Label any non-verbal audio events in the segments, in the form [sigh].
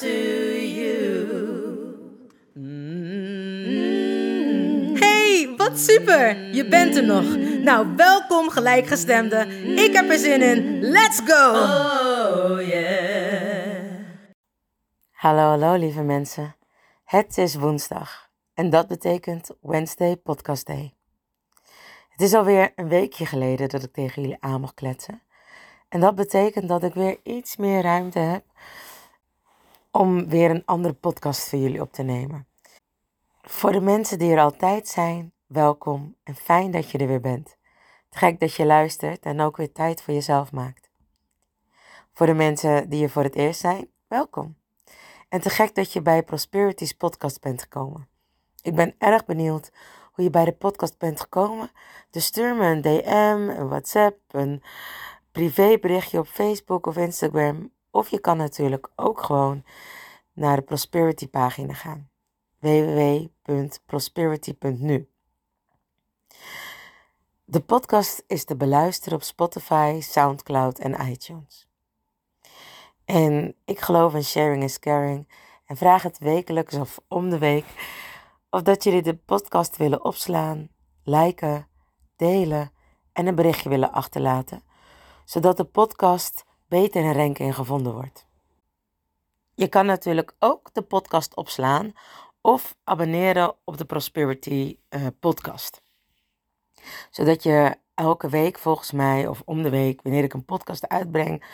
to you. Hey, wat super! Je bent er nog. Nou, welkom gelijkgestemde. Ik heb er zin in. Let's go! Oh yeah. Hallo, hallo lieve mensen. Het is woensdag en dat betekent Wednesday Podcast Day. Het is alweer een weekje geleden dat ik tegen jullie aan mocht kletsen. En dat betekent dat ik weer iets meer ruimte heb om weer een andere podcast voor jullie op te nemen. Voor de mensen die er altijd zijn, welkom en fijn dat je er weer bent. Te gek dat je luistert en ook weer tijd voor jezelf maakt. Voor de mensen die er voor het eerst zijn, welkom. En te gek dat je bij Prosperity's podcast bent gekomen. Ik ben erg benieuwd hoe je bij de podcast bent gekomen. Dus stuur me een DM, een WhatsApp, een privéberichtje op Facebook of Instagram. Of je kan natuurlijk ook gewoon naar de Prosperity pagina gaan. www.prosperity.nu De podcast is te beluisteren op Spotify, Soundcloud en iTunes. En ik geloof in sharing is caring en vraag het wekelijks of om de week of dat jullie de podcast willen opslaan, liken, delen en een berichtje willen achterlaten, zodat de podcast beter in ranking gevonden wordt. Je kan natuurlijk ook de podcast opslaan of abonneren op de Prosperity eh, podcast. Zodat je elke week volgens mij of om de week, wanneer ik een podcast uitbreng,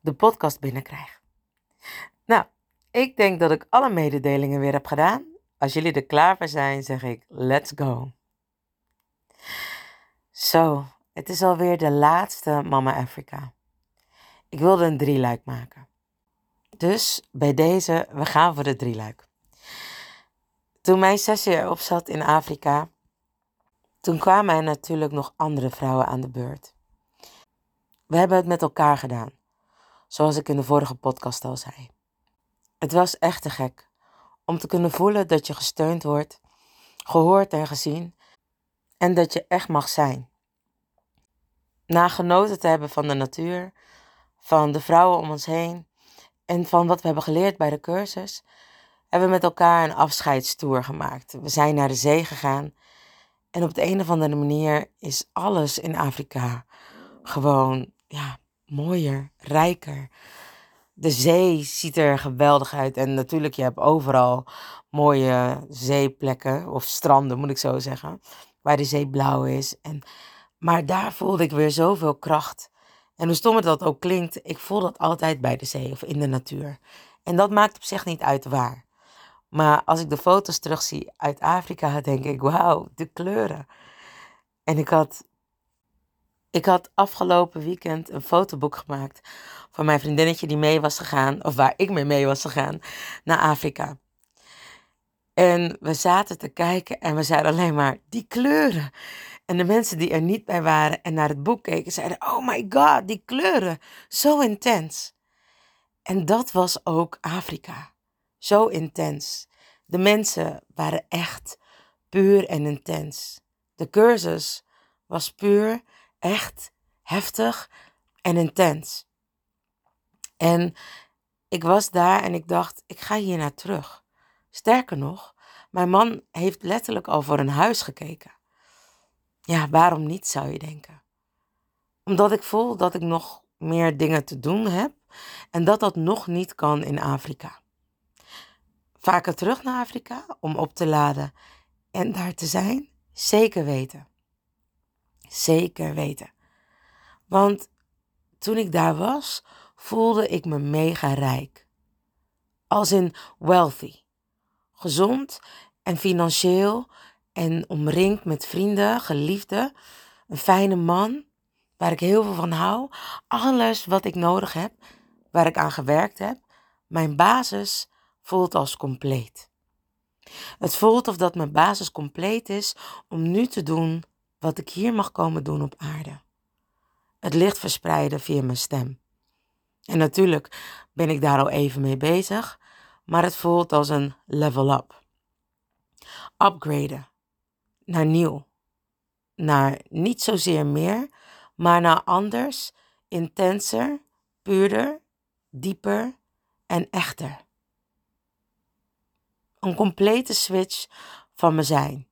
de podcast binnenkrijg. Nou, ik denk dat ik alle mededelingen weer heb gedaan. Als jullie er klaar voor zijn, zeg ik let's go. Zo, het is alweer de laatste Mama Africa. Ik wilde een drieluik maken. Dus bij deze, we gaan voor de drieluik. Toen mijn sessie erop zat in Afrika, toen kwamen er natuurlijk nog andere vrouwen aan de beurt. We hebben het met elkaar gedaan, zoals ik in de vorige podcast al zei. Het was echt te gek om te kunnen voelen dat je gesteund wordt, gehoord en gezien en dat je echt mag zijn. Na genoten te hebben van de natuur, van de vrouwen om ons heen en van wat we hebben geleerd bij de cursus, hebben we met elkaar een afscheidstoer gemaakt. We zijn naar de zee gegaan en op de een of andere manier is alles in Afrika gewoon ja, mooier, rijker. De zee ziet er geweldig uit en natuurlijk, je hebt overal mooie zeeplekken of stranden, moet ik zo zeggen, waar de zee blauw is. En, maar daar voelde ik weer zoveel kracht. En hoe stom het dat ook klinkt, ik voel dat altijd bij de zee of in de natuur. En dat maakt op zich niet uit waar. Maar als ik de foto's terugzie uit Afrika, [laughs] denk ik, wauw, de kleuren. En ik had, ik had afgelopen weekend een fotoboek gemaakt van mijn vriendinnetje die mee was gegaan, of waar ik mee mee was gegaan, naar Afrika. En we zaten te kijken en we zeiden alleen maar, die kleuren. En de mensen die er niet bij waren en naar het boek keken, zeiden, oh my god, die kleuren, zo intens. En dat was ook Afrika. Zo intens. De mensen waren echt puur en intens. De cursus was puur, echt, heftig en intens. En ik was daar en ik dacht, ik ga hier naar terug. Sterker nog, mijn man heeft letterlijk al voor een huis gekeken. Ja, waarom niet, zou je denken? Omdat ik voel dat ik nog meer dingen te doen heb en dat dat nog niet kan in Afrika. vaker terug naar Afrika om op te laden en daar te zijn? Zeker weten. Zeker weten. Want toen ik daar was, voelde ik me mega rijk. Als in wealthy. Gezond en financieel en omringd met vrienden, geliefden, een fijne man waar ik heel veel van hou. Alles wat ik nodig heb, waar ik aan gewerkt heb. Mijn basis voelt als compleet. Het voelt of dat mijn basis compleet is om nu te doen wat ik hier mag komen doen op aarde. Het licht verspreiden via mijn stem. En natuurlijk ben ik daar al even mee bezig, maar het voelt als een level up. Upgraden naar nieuw. Naar niet zozeer meer, maar naar anders, intenser, puurder, dieper en echter. Een complete switch van mijn zijn.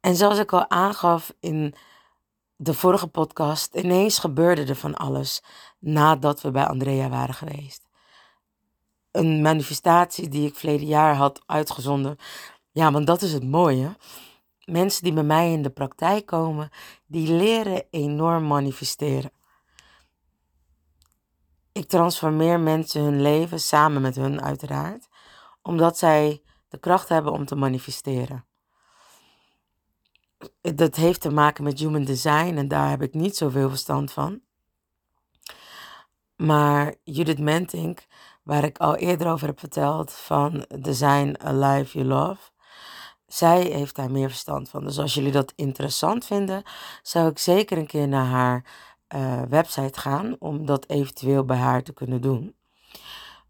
En zoals ik al aangaf in de vorige podcast, ineens gebeurde er van alles nadat we bij Andrea waren geweest. Een manifestatie die ik verleden jaar had uitgezonden. Ja, want dat is het mooie. Mensen die bij mij in de praktijk komen, die leren enorm manifesteren. Ik transformeer mensen hun leven samen met hun uiteraard, omdat zij de kracht hebben om te manifesteren. Dat heeft te maken met human design en daar heb ik niet zoveel verstand van. Maar Judith Mentink, waar ik al eerder over heb verteld van Design a Life You Love, zij heeft daar meer verstand van. Dus als jullie dat interessant vinden, zou ik zeker een keer naar haar uh, website gaan om dat eventueel bij haar te kunnen doen.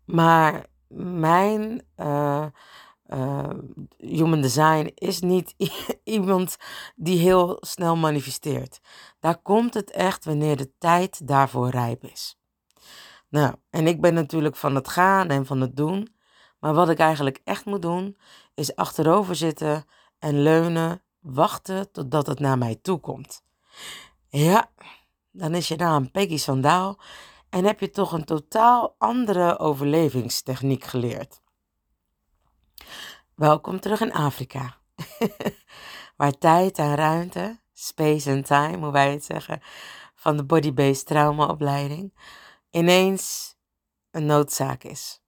Maar mijn uh, human design is niet [laughs] iemand die heel snel manifesteert. Daar komt het echt wanneer de tijd daarvoor rijp is. Nou, en ik ben natuurlijk van het gaan en van het doen. Maar wat ik eigenlijk echt moet doen, is achterover zitten en leunen, wachten totdat het naar mij toe komt. Ja, dan is je naam Peggy Sandaal en heb je toch een totaal andere overlevingstechniek geleerd. Welkom terug in Afrika, [laughs] waar tijd en ruimte, space and time, hoe wij het zeggen, van de body-based traumaopleiding, ineens een noodzaak is.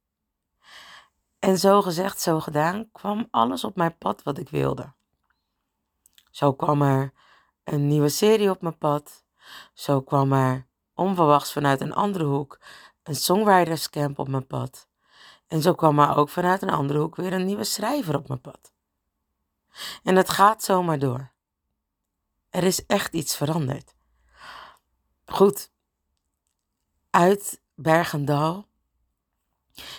En zo gezegd, zo gedaan, kwam alles op mijn pad wat ik wilde. Zo kwam er een nieuwe serie op mijn pad. Zo kwam er onverwachts vanuit een andere hoek een songwriterscamp op mijn pad. En zo kwam er ook vanuit een andere hoek weer een nieuwe schrijver op mijn pad. En het gaat zomaar door. Er is echt iets veranderd. Goed, uit Bergendal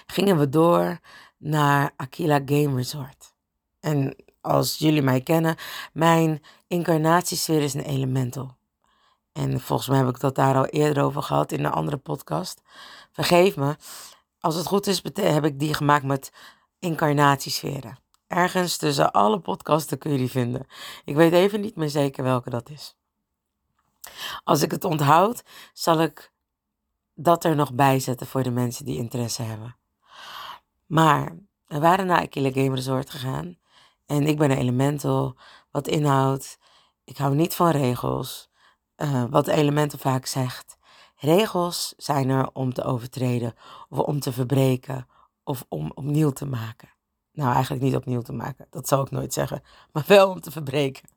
gingen we door naar Aquila Game Resort. En als jullie mij kennen, mijn incarnatiesfeer is een elemental. En volgens mij heb ik dat daar al eerder over gehad in een andere podcast. Vergeef me. Als het goed is, heb ik die gemaakt met incarnatiesferen. Ergens tussen alle podcasten kun je die vinden. Ik weet even niet meer zeker welke dat is. Als ik het onthoud, zal ik dat er nog bij zetten voor de mensen die interesse hebben. Maar we waren naar Aquila Game Resort gegaan. En ik ben een elemental, wat inhoudt. Ik hou niet van regels. Uh, wat elemental vaak zegt. Regels zijn er om te overtreden, of om te verbreken, of om opnieuw te maken. Nou, eigenlijk niet opnieuw te maken, dat zou ik nooit zeggen, maar wel om te verbreken.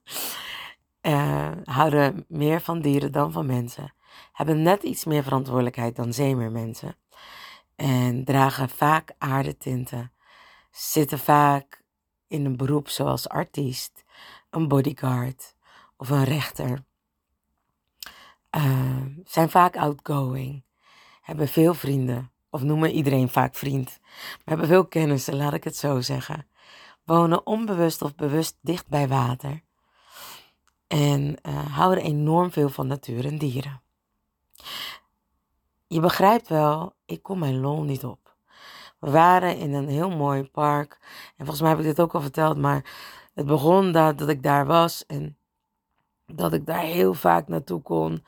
Uh, houden meer van dieren dan van mensen. Hebben net iets meer verantwoordelijkheid dan zeemeermensen. En dragen vaak aardetinten. Zitten vaak in een beroep zoals artiest, een bodyguard of een rechter. Uh, zijn vaak outgoing. Hebben veel vrienden. Of noemen iedereen vaak vriend. Maar hebben veel kennissen, laat ik het zo zeggen. Wonen onbewust of bewust dicht bij water. En uh, houden enorm veel van natuur en dieren. Je begrijpt wel, ik kom mijn lol niet op. We waren in een heel mooi park. En volgens mij heb ik dit ook al verteld, maar het begon dat, dat ik daar was en dat ik daar heel vaak naartoe kon.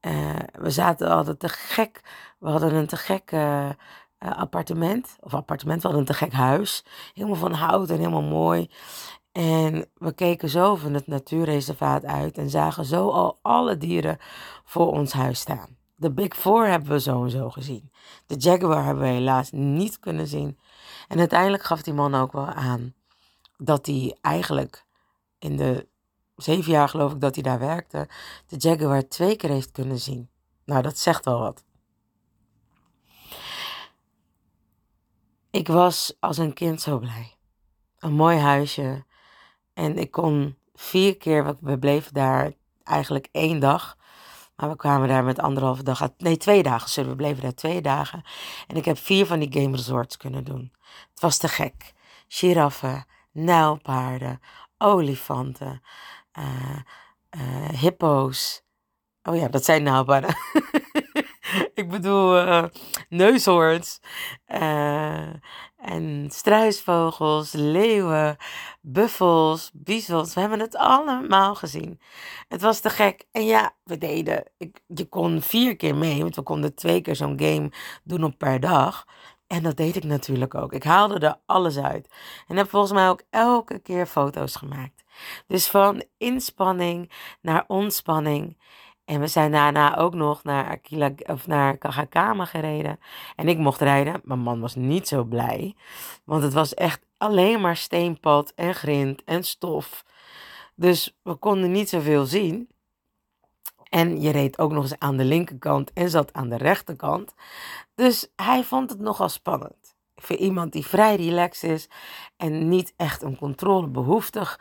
Uh, we zaten altijd te gek. We hadden een te gekke appartement. Of appartement, we hadden een te gek huis. Helemaal van hout en helemaal mooi. En we keken zo van het natuurreservaat uit en zagen zo al alle dieren voor ons huis staan. De Big Four hebben we zo en zo gezien. De Jaguar hebben we helaas niet kunnen zien. En uiteindelijk gaf die man ook wel aan dat hij eigenlijk in de zeven jaar geloof ik dat hij daar werkte, de Jaguar twee keer heeft kunnen zien. Nou, dat zegt wel wat. Ik was als een kind zo blij. Een mooi huisje. En ik kon vier keer, we bleven daar eigenlijk één dag. Maar we kwamen daar met anderhalve dag, nee twee dagen, we bleven daar twee dagen. En ik heb vier van die game resorts kunnen doen. Het was te gek. Giraffen, nijlpaarden, olifanten, uh, hippo's. Oh ja, dat zijn nijlpaarden. [laughs] ik bedoel uh, neushoorns. en struisvogels, leeuwen, buffels, bizels. We hebben het allemaal gezien. Het was te gek. En ja, we deden. Ik, je kon vier keer mee, want we konden twee keer zo'n game doen op per dag. En dat deed ik natuurlijk ook. Ik haalde er alles uit. En heb volgens mij ook elke keer foto's gemaakt. Dus van inspanning naar ontspanning. En we zijn daarna ook nog naar Aquila of naar Kagakama gereden. En ik mocht rijden. Mijn man was niet zo blij. Want het was echt alleen maar steenpad en grind en stof. Dus we konden niet zoveel zien. En je reed ook nog eens aan de linkerkant en zat aan de rechterkant. Dus hij vond het nogal spannend. Voor iemand die vrij relaxed is en niet echt een controlebehoeftigheid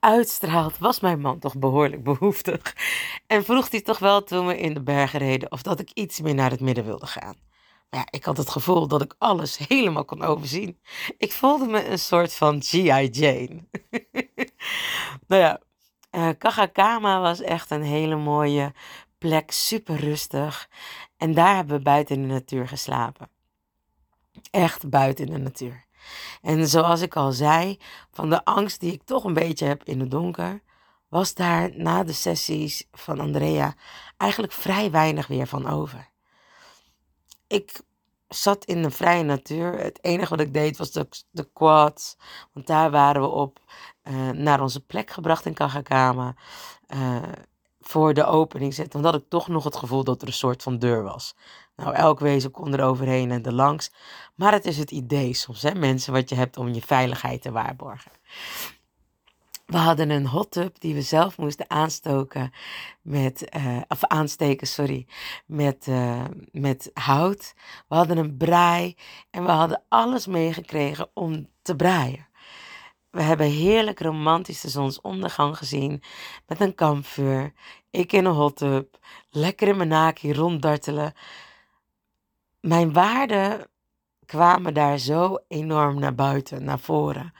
uitstraalt, was mijn man toch behoorlijk behoeftig. En vroeg hij toch wel toen we in de bergen reden of dat ik iets meer naar het midden wilde gaan. Maar ja, ik had het gevoel dat ik alles [laughs] helemaal kon overzien. Ik voelde me een soort van G.I. Jane. [laughs] nou ja, uh, Kagakama was echt een hele mooie plek, super rustig. En daar hebben we buiten in de natuur geslapen. Echt buiten in de natuur. En zoals ik al zei, van de angst die ik toch een beetje heb in het donker, was daar na de sessies van Andrea eigenlijk vrij weinig weer van over. Ik zat in de vrije natuur. Het enige wat ik deed was de, de quads. Want daar waren we op uh, naar onze plek gebracht in Kagakama. Uh, voor de opening zetten. Had ik toch nog het gevoel dat er een soort van deur was. Nou, elk wezen kon er overheen en er langs. Maar het is het idee soms, hè, mensen, wat je hebt om je veiligheid te waarborgen. We hadden een hot tub die we zelf moesten aanstoken met, uh, of aansteken, sorry, met, uh, met hout. We hadden een braai en we hadden alles meegekregen om te braaien. We hebben heerlijk romantische zonsondergang gezien met een kampvuur. Ik in een hot tub, lekker in mijn naki ronddartelen. Mijn waarden kwamen daar zo enorm naar buiten, naar voren.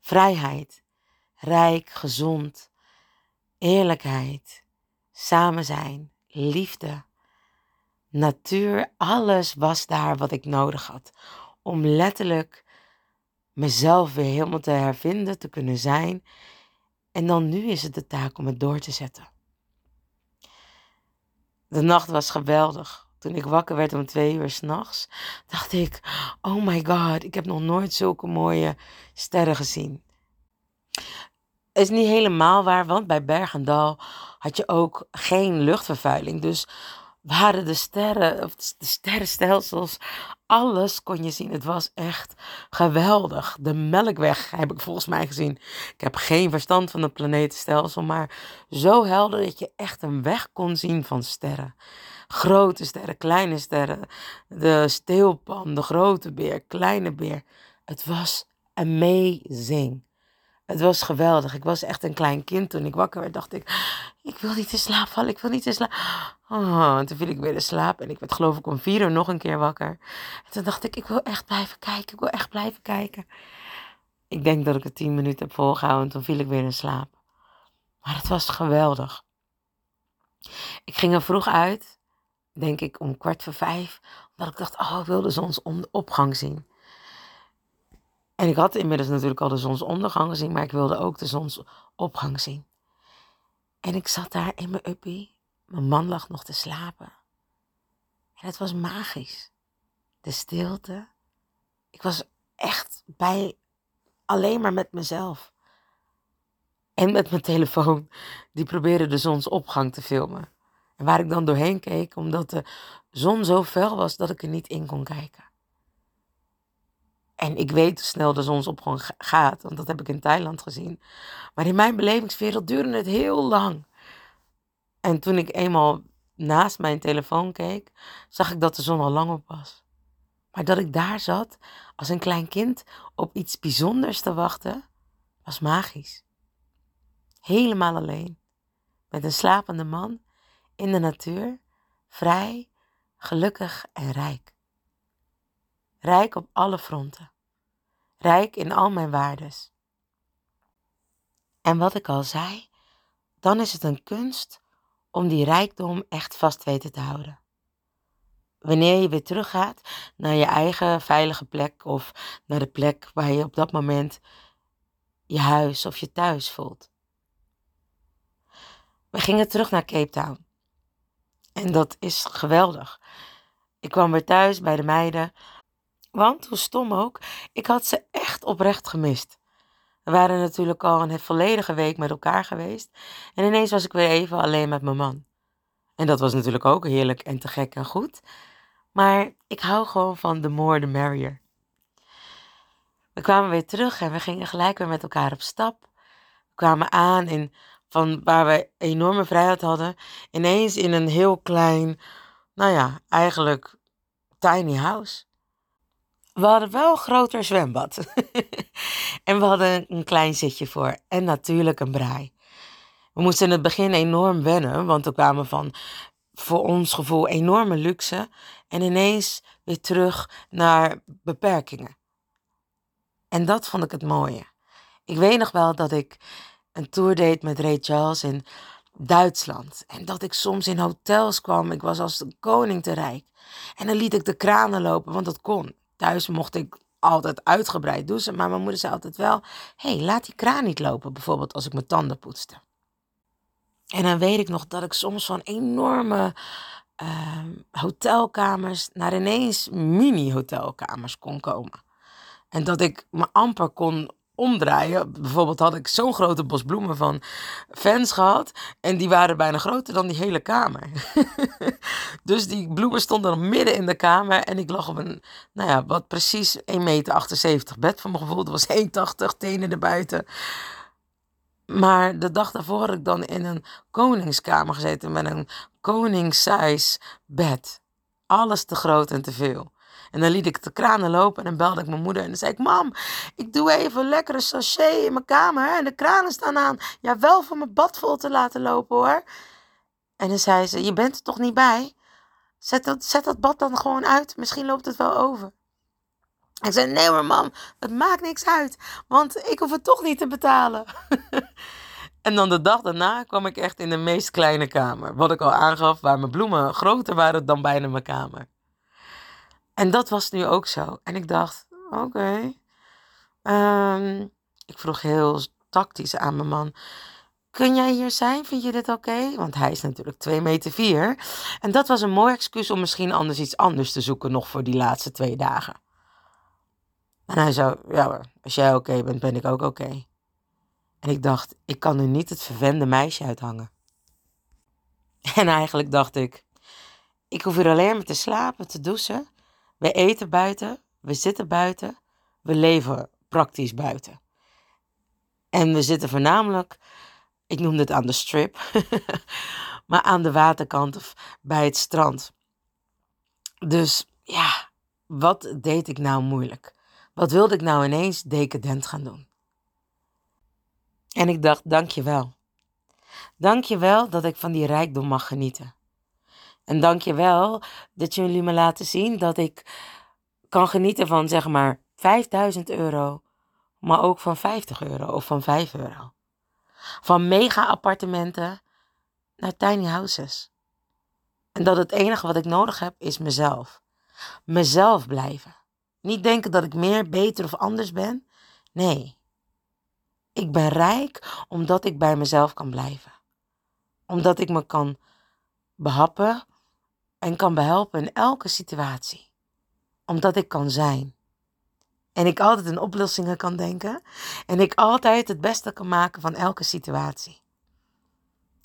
Vrijheid, rijk, gezond, eerlijkheid, samen zijn, liefde, natuur, alles was daar wat ik nodig had om letterlijk mezelf weer helemaal te hervinden, te kunnen zijn. En dan nu is het de taak om het door te zetten. De nacht was geweldig. Toen ik wakker werd om twee uur s'nachts, dacht ik: Oh my god, ik heb nog nooit zulke mooie sterren gezien. Is niet helemaal waar, want bij Bergendal had je ook geen luchtvervuiling. Dus waren de sterren, of de sterrenstelsels, alles kon je zien. Het was echt geweldig. De Melkweg heb ik volgens mij gezien. Ik heb geen verstand van het planetenstelsel, maar zo helder dat je echt een weg kon zien van sterren. Grote sterren, kleine sterren, de steelpan, de grote beer, kleine beer. Het was amazing. Het was geweldig. Ik was echt een klein kind toen ik wakker werd. Dacht ik, ik wil niet in slaap vallen. Ik wil niet in slaap. Oh, en toen viel ik weer in slaap. En ik werd geloof ik om vier uur nog een keer wakker. En toen dacht ik, ik wil echt blijven kijken. Ik wil echt blijven kijken. Ik denk dat ik het tien minuten heb volgehouden. En toen viel ik weer in slaap. Maar het was geweldig. Ik ging er vroeg uit. Denk ik om kwart voor vijf. Omdat ik dacht, oh, ik wil de zonsopgang zien. En ik had inmiddels natuurlijk al de zonsondergang gezien, maar ik wilde ook de zonsopgang zien. En ik zat daar in mijn uppie. Mijn man lag nog te slapen. En het was magisch. de stilte. Ik was echt bij alleen maar met mezelf. En met mijn telefoon, die probeerde de zonsopgang te filmen. En waar ik dan doorheen keek, omdat de zon zo fel was dat ik er niet in kon kijken. En ik weet hoe snel de zonsopgang gaat, want dat heb ik in Thailand gezien. Maar in mijn belevingswereld duurde het heel lang. En toen ik eenmaal naast mijn telefoon keek, zag ik dat de zon al lang op was. Maar dat ik daar zat als een klein kind op iets bijzonders te wachten, was magisch. Helemaal alleen, met een slapende man in de natuur, vrij, gelukkig en rijk. Rijk op alle fronten. Rijk in al mijn waardes. En wat ik al zei, dan is het een kunst om die rijkdom echt vast weten te houden. Wanneer je weer teruggaat naar je eigen veilige plek of naar de plek waar je op dat moment je huis of je thuis voelt. We gingen terug naar Cape Town. En dat is geweldig. Ik kwam weer thuis bij de meiden. Want, hoe stom ook, ik had ze echt oprecht gemist. We waren natuurlijk al een volledige week met elkaar geweest. En ineens was ik weer even alleen met mijn man. En dat was natuurlijk ook heerlijk en te gek en goed. Maar ik hou gewoon van the more the merrier. We kwamen weer terug en we gingen gelijk weer met elkaar op stap. We kwamen aan in van waar we enorme vrijheid hadden, ineens in een heel klein, nou ja, eigenlijk tiny house. We hadden wel een groter zwembad. [laughs] en we hadden een klein zitje voor. En natuurlijk een braai. We moesten in het begin enorm wennen, want we kwamen van voor ons gevoel enorme luxe en ineens weer terug naar beperkingen. En dat vond ik het mooie. Ik weet nog wel dat ik een tour deed met Ray Charles in Duitsland. En dat ik soms in hotels kwam. Ik was als een koning te rijk. En dan liet ik de kranen lopen, want dat kon. Thuis mocht ik altijd uitgebreid douchen. Maar mijn moeder zei altijd wel: hé, hey, laat die kraan niet lopen. Bijvoorbeeld als ik mijn tanden poetste. En dan weet ik nog dat ik soms van enorme uh, hotelkamers naar ineens mini-hotelkamers kon komen. En dat ik me amper kon omdraaien. Bijvoorbeeld had ik zo'n grote bos bloemen van fans gehad. En die waren bijna groter dan die hele kamer. [laughs] dus die bloemen stonden midden in de kamer. En ik lag op een, nou ja, wat precies 1,78 meter bed van mijn gevoel. Dat was 1,80 tenen erbuiten. Maar de dag daarvoor had ik dan in een koningskamer gezeten met een koningssize bed. Alles te groot en te veel. En dan liet ik de kranen lopen en dan belde ik mijn moeder en dan zei ik: Mam, ik doe even lekkere sachet in mijn kamer en de kranen staan aan. Ja, wel voor mijn bad vol te laten lopen hoor. En dan zei ze: Je bent er toch niet bij? Zet dat, zet dat bad dan gewoon uit, misschien loopt het wel over. Ik zei: Nee maar mam, het maakt niks uit, want ik hoef het toch niet te betalen. [laughs] En dan de dag daarna kwam ik echt in de meest kleine kamer. Wat ik al aangaf, waar mijn bloemen groter waren dan bijna mijn kamer. En dat was nu ook zo. En ik dacht, oké. Ehm, ik vroeg heel tactisch aan mijn man. Kun jij hier zijn? Vind je dit oké? Want hij is natuurlijk 2 meter 4. En dat was een mooi excuus om misschien anders iets anders te zoeken nog voor die laatste twee dagen. En hij zei, ja als jij oké bent, ben ik ook oké. En ik dacht, ik kan nu niet het verwende meisje uithangen. [laughs] En eigenlijk dacht ik, ik hoef hier alleen maar te slapen, te douchen we eten buiten, we zitten buiten, we leven praktisch buiten. En we zitten voornamelijk, ik noem het aan de strip, [laughs] maar aan de waterkant of bij het strand. Dus ja, wat deed ik nou moeilijk? Wat wilde ik nou ineens decadent gaan doen? En ik dacht, dank je wel. Dank je wel dat ik van die rijkdom mag genieten. En dank je wel dat jullie me laten zien dat ik kan genieten van zeg maar 5000 euro, maar ook van 50 euro of van 5 euro. Van mega appartementen naar tiny houses. En dat het enige wat ik nodig heb is mezelf. Mezelf blijven. Niet denken dat ik meer, beter of anders ben. Nee. Ik ben rijk omdat ik bij mezelf kan blijven. Omdat ik me kan behappen en kan behelpen in elke situatie. Omdat ik kan zijn. En ik altijd in oplossingen kan denken. En ik altijd het beste kan maken van elke situatie.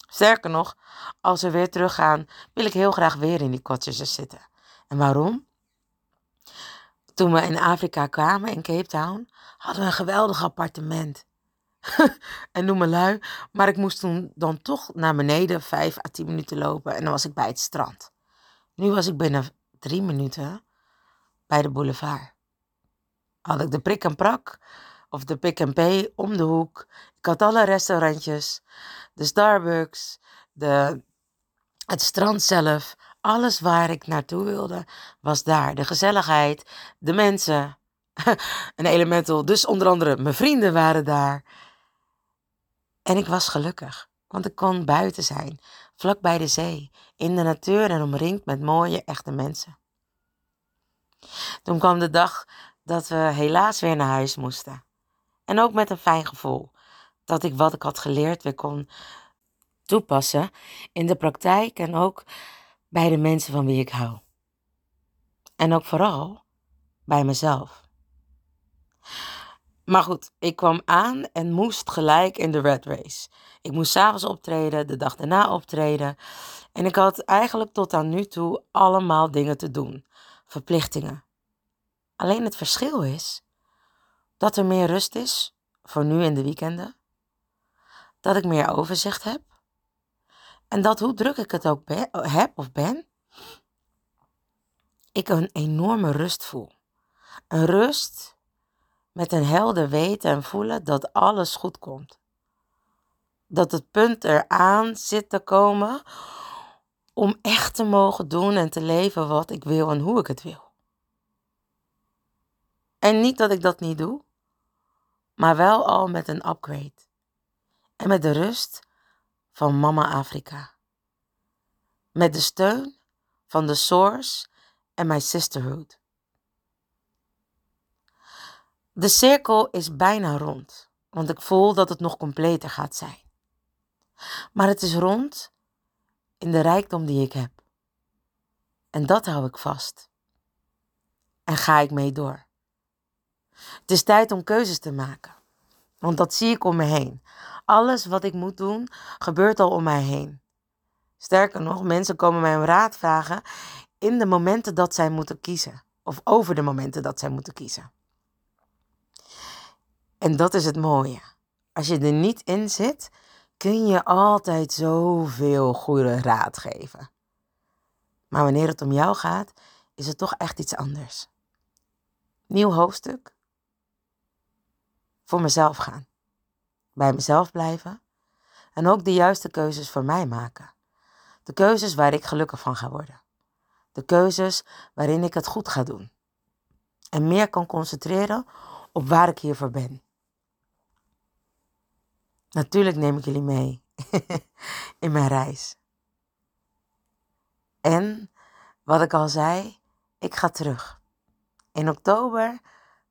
Sterker nog, als we weer teruggaan, wil ik heel graag weer in die cottages zitten. En waarom? Toen we in Afrika kwamen, in Cape Town, hadden we een geweldig appartement. [laughs] en noem me lui, maar ik moest toen dan toch naar beneden vijf à tien minuten lopen en dan was ik bij het strand. Nu was ik binnen drie minuten bij de boulevard. Had ik de prik en prak of de pik en pay om de hoek. Ik had alle restaurantjes, de Starbucks, de, het strand zelf. Alles waar ik naartoe wilde was daar. De gezelligheid, de mensen, [laughs] een elemental. Dus onder andere mijn vrienden waren daar. En ik was gelukkig, want ik kon buiten zijn, vlak bij de zee, in de natuur en omringd met mooie, echte mensen. Toen kwam de dag dat we helaas weer naar huis moesten. En ook met een fijn gevoel dat ik wat ik had geleerd weer kon toepassen in de praktijk en ook bij de mensen van wie ik hou. En ook vooral bij mezelf. Maar goed, ik kwam aan en moest gelijk in de red race. Ik moest s'avonds optreden, de dag daarna optreden. En ik had eigenlijk tot aan nu toe allemaal dingen te doen, verplichtingen. Alleen het verschil is dat er meer rust is, voor nu in de weekenden. Dat ik meer overzicht heb. En dat hoe druk ik het ook heb of ben, ik een enorme rust voel. Een rust met een helder weten en voelen dat alles goed komt. Dat het punt eraan zit te komen om echt te mogen doen en te leven wat ik wil en hoe ik het wil. En niet dat ik dat niet doe, maar wel al met een upgrade. En met de rust van Mama Afrika. Met de steun van de Source en mijn sisterhood. De cirkel is bijna rond, want ik voel dat het nog completer gaat zijn. Maar het is rond in de rijkdom die ik heb. En dat hou ik vast. En ga ik mee door. Het is tijd om keuzes te maken, want dat zie ik om me heen. Alles wat ik moet doen, gebeurt al om mij heen. Sterker nog, mensen komen mij om raad vragen in de momenten dat zij moeten kiezen. Of over de momenten dat zij moeten kiezen. En dat is het mooie. Als je er niet in zit, kun je altijd zoveel goede raad geven. Maar wanneer het om jou gaat, is het toch echt iets anders. Nieuw hoofdstuk. Voor mezelf gaan. Bij mezelf blijven. En ook de juiste keuzes voor mij maken. De keuzes waar ik gelukkig van ga worden. De keuzes waarin ik het goed ga doen. En meer kan concentreren op waar ik hiervoor ben. Natuurlijk neem ik jullie mee [laughs] in mijn reis. En wat ik al zei, ik ga terug. In oktober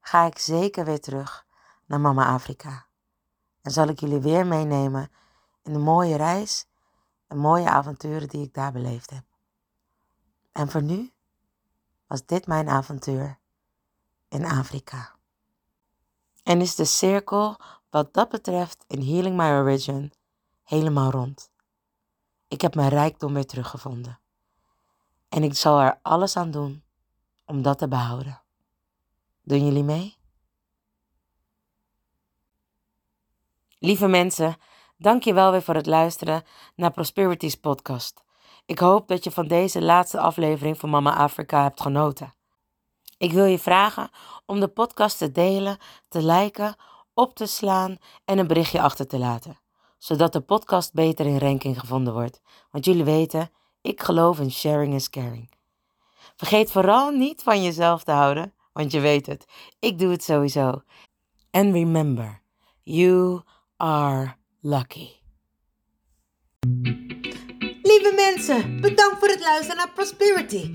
ga ik zeker weer terug naar Mama Afrika. En zal ik jullie weer meenemen in de mooie reis en mooie avonturen die ik daar beleefd heb. En voor nu was dit mijn avontuur in Afrika. En is de cirkel wat dat betreft in Healing My Origin helemaal rond. Ik heb mijn rijkdom weer teruggevonden. En ik zal er alles aan doen om dat te behouden. Doen jullie mee? Lieve mensen, dank je wel weer voor het luisteren naar Prosperities podcast. Ik hoop dat je van deze laatste aflevering van Mama Afrika hebt genoten. Ik wil je vragen om de podcast te delen, te liken op te slaan en een berichtje achter te laten, zodat de podcast beter in ranking gevonden wordt. Want jullie weten, ik geloof in sharing is caring. Vergeet vooral niet van jezelf te houden, want je weet het, ik doe het sowieso. And remember, you are lucky. Lieve mensen, bedankt voor het luisteren naar Prosperity,